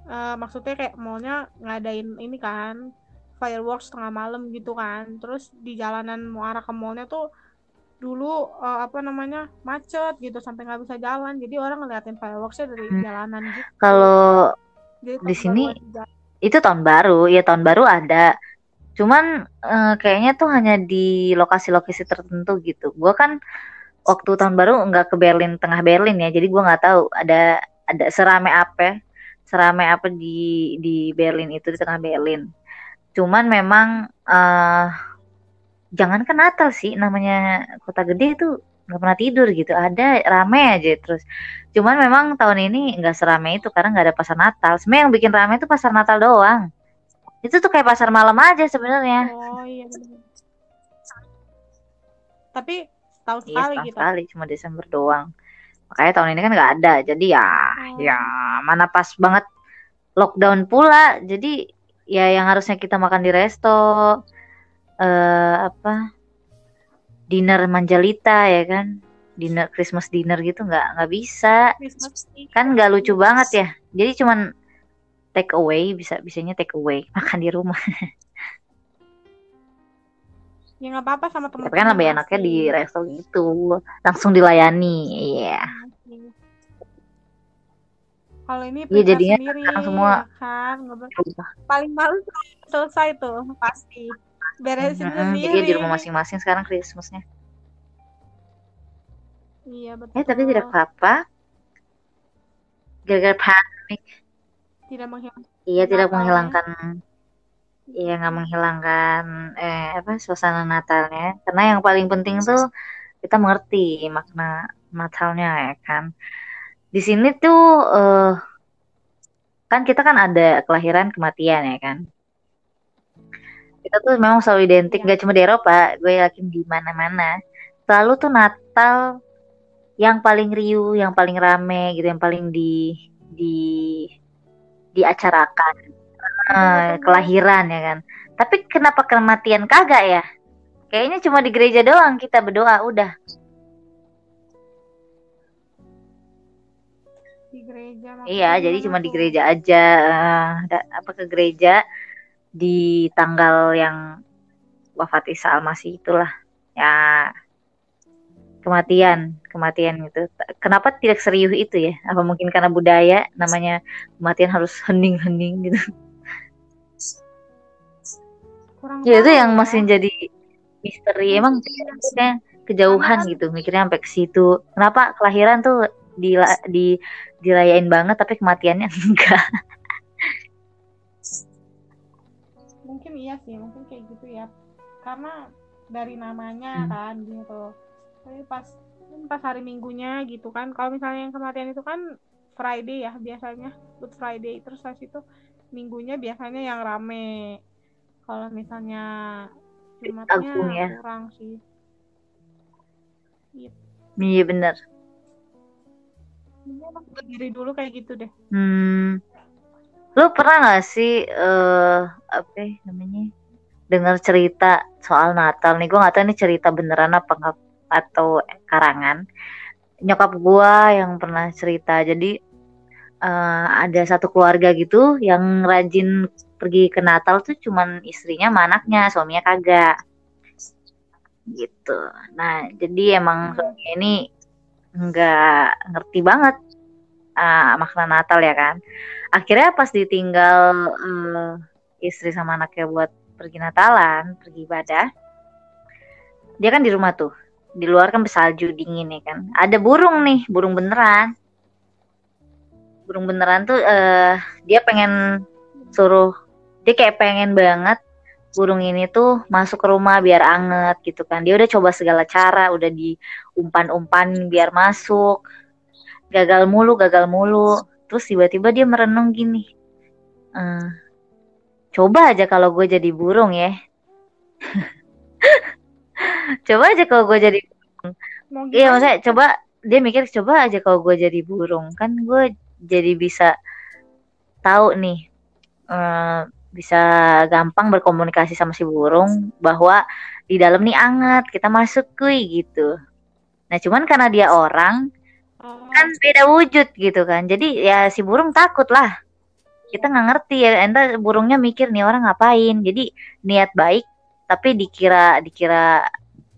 Eh, maksudnya kayak mallnya ngadain ini kan fireworks tengah malam gitu kan. Terus di jalanan mau arah ke mallnya tuh dulu eh, apa namanya macet gitu sampai nggak bisa jalan. Jadi orang ngeliatin fireworksnya dari Hmm. jalanan gitu. kalau di sini itu tahun baru ya tahun baru ada cuman eh, kayaknya tuh hanya di lokasi-lokasi tertentu gitu gua kan waktu tahun baru nggak ke Berlin tengah Berlin ya jadi gua nggak tahu ada ada serame apa serame apa di di Berlin itu di tengah Berlin cuman memang eh jangan kan Natal sih namanya kota gede itu nggak pernah tidur gitu. Ada rame aja terus. Cuman memang tahun ini nggak serame itu karena nggak ada pasar Natal. Sebenarnya yang bikin rame itu pasar Natal doang. Itu tuh kayak pasar malam aja sebenarnya. Oh iya. Tapi tahun iya sekali setahun gitu. sekali cuma Desember doang. Makanya tahun ini kan nggak ada jadi ya Oh. ya mana pas banget lockdown pula. Jadi ya yang harusnya kita makan di resto eh apa dinner manjalita ya kan? Dinner Christmas dinner gitu nggak nggak bisa. Christmas kan nggak lucu banget ya. Jadi cuman take away bisa bisanya take away [LAUGHS] makan di rumah. Ya nggak apa-apa sama teman tapi kan lebih enaknya di resto gitu langsung dilayani iya Kalau ini Iya, prepare jadinya sendiri, semua- ya kan? Ber- paling malu selesai tuh pasti. Beresin Mm-mm, sendiri. jadi di rumah masing-masing sekarang Christmasnya. Iya betul. eh tapi tidak apa-apa. Gara-gara pandemik Tidak menghilang. iya tidak menghilangkan. Iya nggak menghilangkan eh apa suasana Natalnya. Karena yang paling penting tuh kita mengerti makna Natalnya ya kan di sini tuh eh, kan kita kan ada kelahiran kematian ya kan kita tuh memang selalu identik Iya. gak cuma di Eropa gue yakin di mana-mana selalu tuh Natal yang paling riuh yang paling rame gitu yang paling di di diacarakan Eh, kelahiran ya kan tapi kenapa kematian kagak ya Kayaknya cuma di gereja doang kita berdoa udah. Di gereja. Iya, jadi cuma di gereja aja. da- apa ke gereja di tanggal yang wafat Isa Al-Masih itulah. Ya, kematian, kematian itu. Kenapa tidak serius itu ya? Apa mungkin karena budaya namanya kematian harus hening-hening gitu. Kurang Ya itu yang ya. masih jadi misteri. Emang maksudnya kejauhan gitu, mikirnya sampai ke situ. Kenapa kelahiran tuh di di dirayain banget tapi kematiannya [LAUGHS] enggak? Mungkin iya sih, mungkin kayak gitu ya. Karena dari namanya Hmm. kan gitu. Tapi pas pas hari Minggunya gitu kan. Kalau misalnya yang kematian itu kan Friday ya biasanya, Good Friday. Terus habis itu Minggunya biasanya yang rame. Kalau misalnya Jumatnya Agung ya. kurang sih. Gitu. Iya bener. Iya, emang dari dulu kayak gitu deh. Hmm, lu pernah gak sih eh apa ya namanya dengar cerita soal Natal nih? Gue gak tahu ini cerita beneran apa nggak atau karangan. Nyokap gua yang pernah cerita. Jadi eh, ada satu keluarga gitu yang rajin pergi ke Natal tuh cuman istrinya sama anaknya, suaminya kagak. Gitu. Nah, jadi emang suaminya ini nggak ngerti banget ah, makna Natal ya kan. Akhirnya pas ditinggal eh, istri sama anaknya buat pergi Natalan, pergi ibadah, dia kan di rumah tuh. Di luar kan bersalju dingin ya kan. Ada burung nih, burung beneran. Burung beneran tuh eh, dia pengen suruh dia kayak pengen banget burung ini tuh masuk ke rumah biar anget gitu kan. Dia udah coba segala cara, udah diumpan-umpan biar masuk. Gagal mulu, gagal mulu. Terus tiba-tiba dia merenung gini. "Eh, coba aja kalau gue jadi burung ya. [LAUGHS] coba aja kalau gue jadi Mau Iya maksudnya coba dia mikir coba aja kalau gue jadi burung kan gue jadi bisa tahu nih eh, bisa gampang berkomunikasi sama si burung bahwa di dalam nih anget kita masuk kuy gitu. Nah cuman karena dia orang Oh, kan beda wujud gitu kan. Jadi ya si burung takut lah kita nggak ngerti ya entah burungnya mikir nih orang ngapain? Jadi niat baik tapi dikira dikira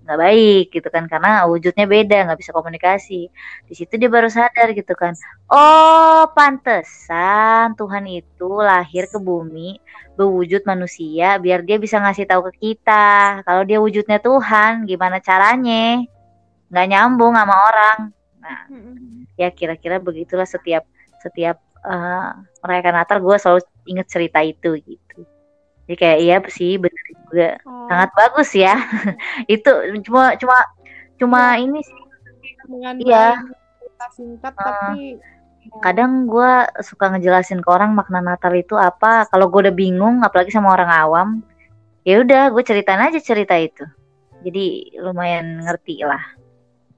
nggak baik gitu kan karena wujudnya beda nggak bisa komunikasi. Di situ dia baru sadar gitu kan oh pantesan Tuhan itu lahir ke bumi berwujud manusia biar dia bisa ngasih tahu ke kita. Kalau dia wujudnya Tuhan gimana caranya nggak nyambung sama orang. Nah ya kira-kira begitulah setiap setiap eh, merayakan Natal gue selalu inget cerita itu gitu. Jadi kayak iya sih bener juga. Oh, sangat bagus ya. [LAUGHS] Itu cuma cuma cuma ini sih. Iya. singkat Eh, tapi ya, kadang gue suka ngejelasin ke orang makna Natal itu apa. Kalau gue udah bingung apalagi sama orang awam ya udah gue ceritain aja cerita itu. Jadi lumayan ngerti lah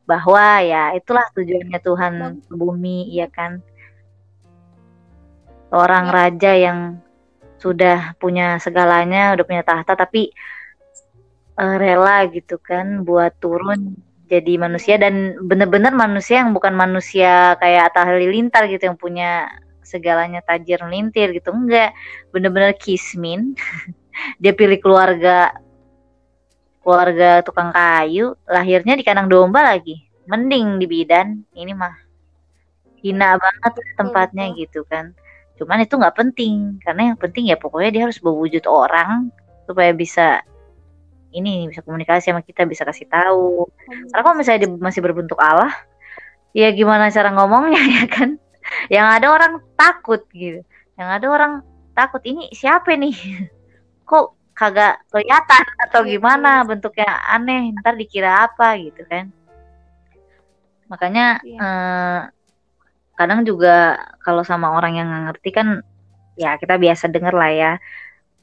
bahwa ya itulah tujuannya Tuhan ke bumi ya kan? Seorang Ya. raja yang sudah punya segalanya udah punya tahta tapi eh, rela gitu kan buat turun jadi manusia dan bener-bener manusia yang bukan manusia kayak Atta Halilintar gitu yang punya segalanya tajir melintir gitu enggak. Bener-bener kismin. [LAUGHS] Dia pilih keluarga keluarga tukang kayu lahirnya di kandang domba lagi. Mending di bidan. Ini mah hina banget tempatnya gitu kan. Cuman itu nggak penting. Karena yang penting ya pokoknya dia harus berwujud orang supaya bisa ini bisa komunikasi sama kita bisa kasih tahu. Karena kalau misalnya dia masih berbentuk Allah, ya gimana cara ngomongnya [LAUGHS] ya kan? Yang ada orang takut gitu. Yang ada orang takut ini siapa nih? [LAUGHS] Kok kagak kelihatan atau Iya, gimana bentuknya aneh, ntar dikira apa gitu kan? Makanya Iya. eh, kadang juga kalau sama orang yang ngerti kan, ya kita biasa denger lah ya.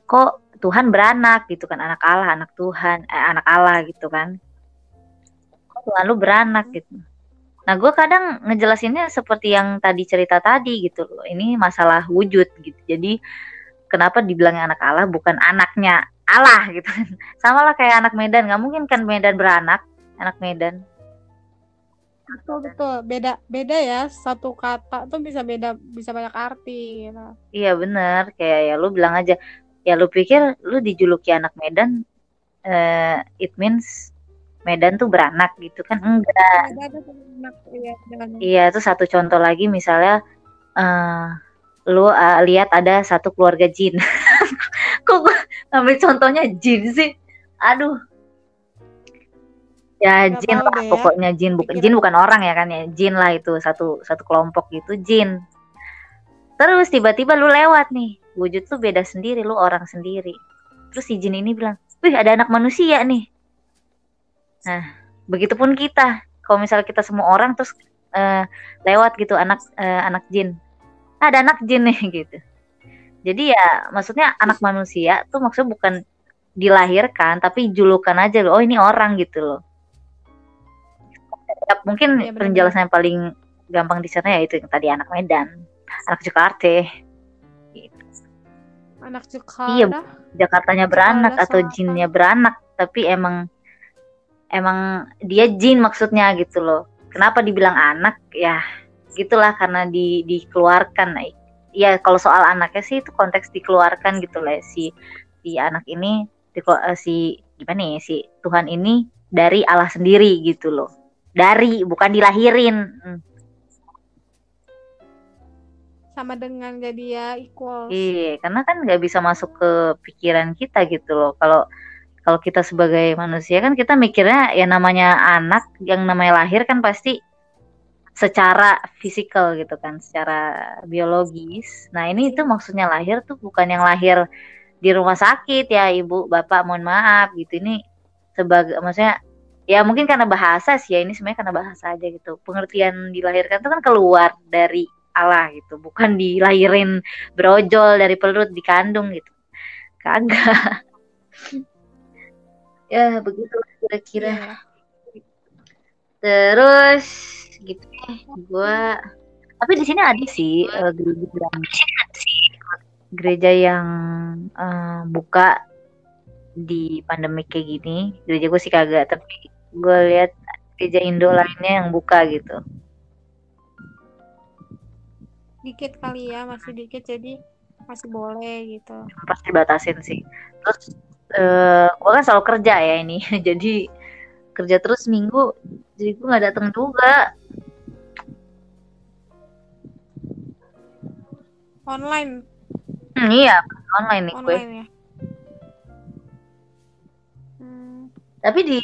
Kok Tuhan beranak gitu kan, anak Allah, anak Tuhan, eh, anak Allah gitu kan? Tuhan lu beranak gitu. Nah, gue kadang ngejelasinnya seperti yang tadi cerita tadi gitu loh. Ini masalah wujud gitu. Jadi kenapa dibilangnya anak Allah bukan anaknya Allah gitu. [LAUGHS] Sama lah kayak anak Medan. Nggak mungkin kan Medan beranak anak Medan. Betul betul. Beda beda ya. Satu kata tuh bisa beda bisa banyak arti gitu. iya bener. Kayak ya lu bilang aja. Ya lu pikir lu dijuluki anak Medan uh, it means Medan tuh beranak gitu kan? Enggak. Iya, iya itu satu contoh lagi misalnya uh, lu uh, lihat ada satu keluarga jin. [LAUGHS] Kok gue ambil contohnya jin sih? Aduh. Ya Gak jin lah ya. pokoknya. Jin bukan jin bukan orang ya kan ya? Jin lah itu satu satu kelompok gitu jin. Terus tiba-tiba lu lewat nih. Wujud tuh beda sendiri lu orang sendiri. Terus si jin ini bilang wih ada anak manusia nih. Nah, begitupun kita. Kalau misalnya kita semua orang terus uh, lewat gitu anak uh, anak jin. Ada anak jin nih [LAUGHS] gitu. Jadi ya maksudnya anak manusia tuh maksudnya bukan dilahirkan tapi julukan aja loh. Oh, ini orang gitu loh. Ya, mungkin ya, penjelasan yang paling gampang di sana ya itu yang tadi anak Medan, anak Jakarta. Gitu. Anak Jakarta. Iya, Jakartanya beranak Jakarta atau jinnya beranak, tapi emang emang dia jin maksudnya gitu loh kenapa dibilang anak ya gitulah karena di dikeluarkan. Ya kalau soal anaknya sih itu konteks dikeluarkan gitu lah si si anak ini di, uh, si gimana ya si Tuhan ini dari Allah sendiri gitu loh. Dari bukan dilahirin. Hmm. sama dengan jadi ya equal iya karena kan nggak bisa masuk ke pikiran kita gitu loh. Kalau kalau kita sebagai manusia kan kita mikirnya ya namanya anak yang namanya lahir kan pasti secara fisikal gitu kan, secara biologis. Nah ini itu maksudnya lahir tuh bukan yang lahir di rumah sakit ya ibu bapak mohon maaf gitu. Ini sebagai maksudnya ya mungkin karena bahasa sih ya ini sebenarnya karena bahasa aja gitu. Pengertian dilahirkan itu kan keluar dari Allah gitu bukan dilahirin brojol dari perut dikandung gitu. Kagak. [LAUGHS] Ya begitu kira-kira. Terus gitu. Ya gue tapi di sini ada sih uh, gereja yang gereja yang uh, buka di pandemi kayak gini. Gereja gue sih kagak tapi gue lihat gereja Indo lainnya yang buka gitu. Dikit kali ya masih dikit jadi masih boleh gitu. Pasti batasin sih. Terus uh, eh, gue kan selalu kerja ya ini. [LAUGHS] Jadi kerja terus minggu jadi gue nggak datang juga online hmm, iya online nih gue ya? hmm. tapi di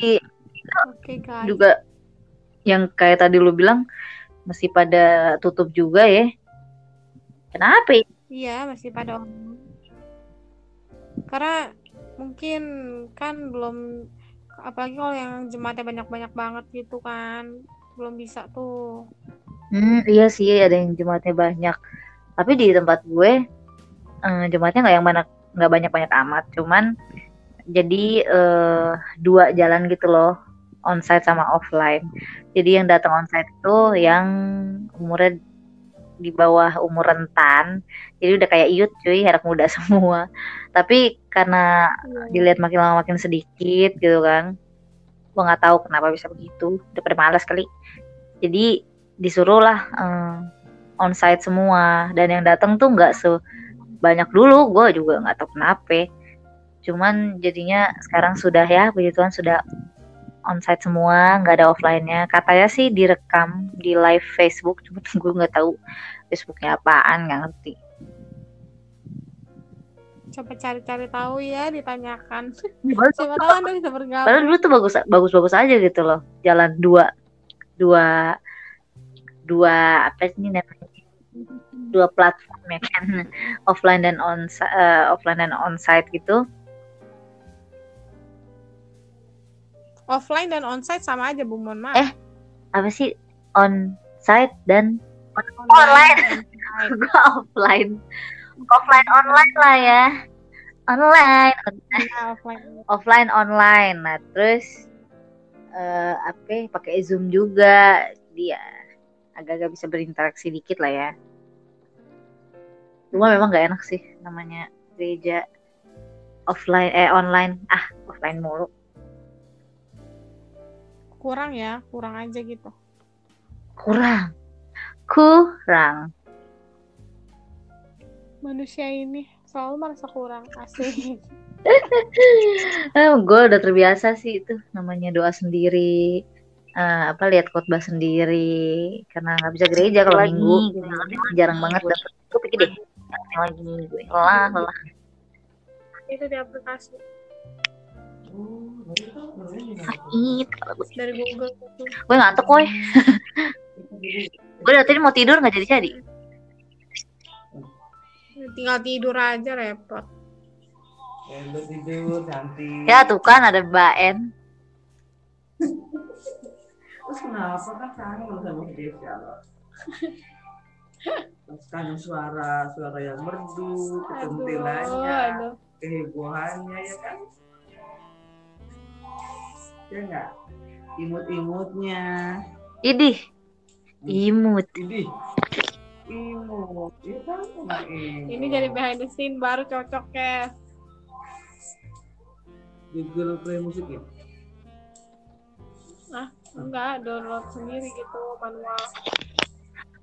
okay, juga yang kayak tadi lu bilang masih pada tutup juga ya kenapa ya? iya masih pada karena mungkin kan belum apalagi kalau yang jemaatnya banyak-banyak banget gitu kan. Belum bisa tuh. Hmm iya sih ada yang jemaatnya banyak. Tapi di tempat gue eh, jemaatnya nggak yang banyak nggak banyak banyak amat. Cuman jadi eh, dua jalan gitu loh onsite sama offline. Jadi yang datang onsite itu yang umurnya di bawah umur rentan. Jadi udah kayak iut cuy anak muda [LAUGHS] semua. Tapi karena yeah. dilihat makin lama makin sedikit gitu kan gue nggak tahu kenapa bisa begitu. Udah pada malas kali. Jadi disuruh lah um, onsite semua. Dan yang datang tuh nggak sebanyak dulu gue juga nggak tahu kenapa. Cuman jadinya sekarang sudah ya puji Tuhan sudah onsite semua nggak ada offline-nya. Katanya sih direkam di live Facebook [LAUGHS] cuma gue nggak tahu Facebooknya apaan nggak ngerti. Coba cari-cari tahu ya ditanyakan. Siapa tahu. anda bisa bergabung. Padahal dulu tuh bagus bagus bagus aja gitu loh jalan dua dua dua apa sih namanya? Dua platform ya kan [LAUGHS] offline dan on uh, offline dan onsite gitu offline dan onsite sama aja Bu. Mohon maaf. Eh apa sih? Onsite dan online, online. [LAUGHS] offline. Offline online lah ya. Online. Ya, offline. offline online. Nah terus uh, apa pakai zoom juga. Dia agak-agak bisa berinteraksi dikit lah ya. Cuma memang nggak enak sih namanya gereja offline eh online. Ah offline mulu kurang ya kurang aja gitu. Kurang. Kurang. Manusia ini selalu merasa kurang asik eh, [LAUGHS] gue udah terbiasa sih itu namanya doa sendiri. Uh, apa lihat khotbah sendiri. Karena nggak bisa gereja kalau minggu. Jarang banget dapet. Gue pikir deh lagi gue lelah lelah. Itu di aplikasi sakit kalau gue dari Google gue ngantuk gue gue dari tadi mau tidur nggak jadi jadi tinggal tidur aja repot. Tidur ya tuh kan ada Mbak En terus kenapa kan kangen sama Desya terus kangen suara suara yang merdu ketentulannya aduh. kehebohannya ya kan ya enggak imut-imutnya. Idih. Imut. Ini imut. Ya kan ini jadi behind the scene baru cocok ya Google Play musik ya? Enggak download sendiri gitu manual.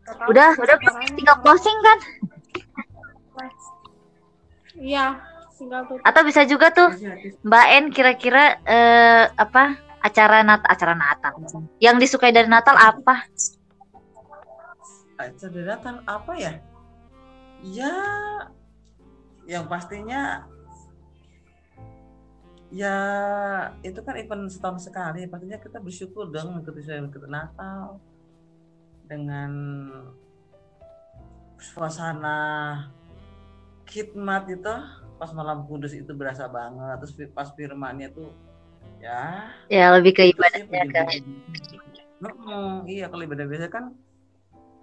Nggak tahu udah udah tinggal closing kan? Iya atau bisa juga tuh. Mbak En kira-kira eh, apa acara Nat acara Natal yang disukai dari Natal apa acara dadakan apa ya? Ya, yang pastinya ya itu kan event setahun sekali. Pastinya kita bersyukur dong mengikuti mengikuti Natal dengan suasana khidmat itu pas malam kudus itu berasa banget terus pas firmannya tuh ya ya lebih ke ibadahnya kan Mm-mm, iya kalau ibadah biasa kan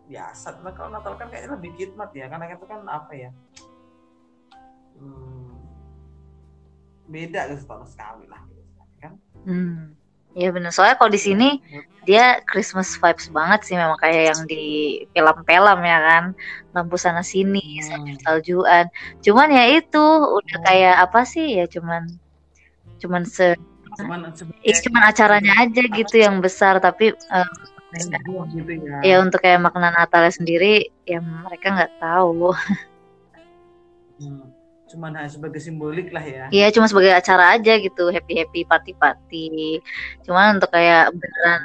biasa Cuma kalau Natal kan kayaknya lebih khidmat ya karena itu kan apa ya hmm, beda gitu setahun sekali lah kan? Hmm. ya bener. Soalnya kalau di sini dia Christmas vibes banget sih memang kayak yang di film-film ya kan. Lampu sana sini Hmm. saljuan. Cuman ya itu udah kayak apa sih ya cuman cuman se cuman ya, cuman acaranya aja gitu yang besar tapi gitu ya. ya untuk kayak makna Natalnya sendiri ya mereka nggak tahu [LAUGHS] Hmm, cuman hanya sebagai simbolik lah ya. Iya cuma sebagai acara aja gitu happy happy party party cuman untuk kayak beneran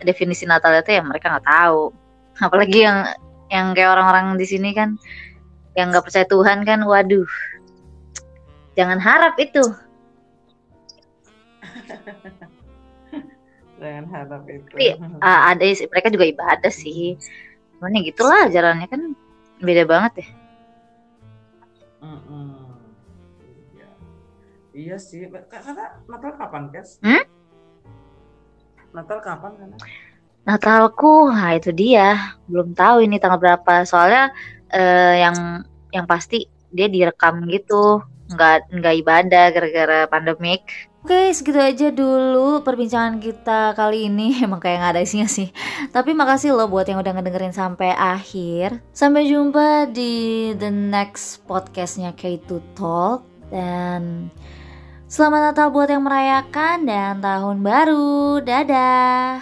definisi Natal itu ya mereka nggak tahu apalagi yang yang kayak orang-orang di sini kan yang nggak percaya Tuhan kan waduh jangan harap itu [LAUGHS] jangan harap itu Tapi, Ah, ada sih, mereka juga ibadah sih cuman ya gitulah ajarannya kan beda banget ya Mm-mm. Iya. Iya sih, Ka- karena Natal kapan, Kes? Hmm? Natal kapan kan? Natalku nah itu dia belum tahu ini tanggal berapa soalnya eh, yang yang pasti dia direkam gitu nggak nggak ibadah gara-gara pandemik Oke, segitu aja dulu perbincangan kita kali ini. [LAUGHS] Emang kayak nggak ada isinya sih. Tapi makasih loh buat yang udah ngedengerin sampai akhir. Sampai jumpa di the next podcastnya K2 Talk. Dan selamat Natal buat yang merayakan dan tahun baru. Dadah!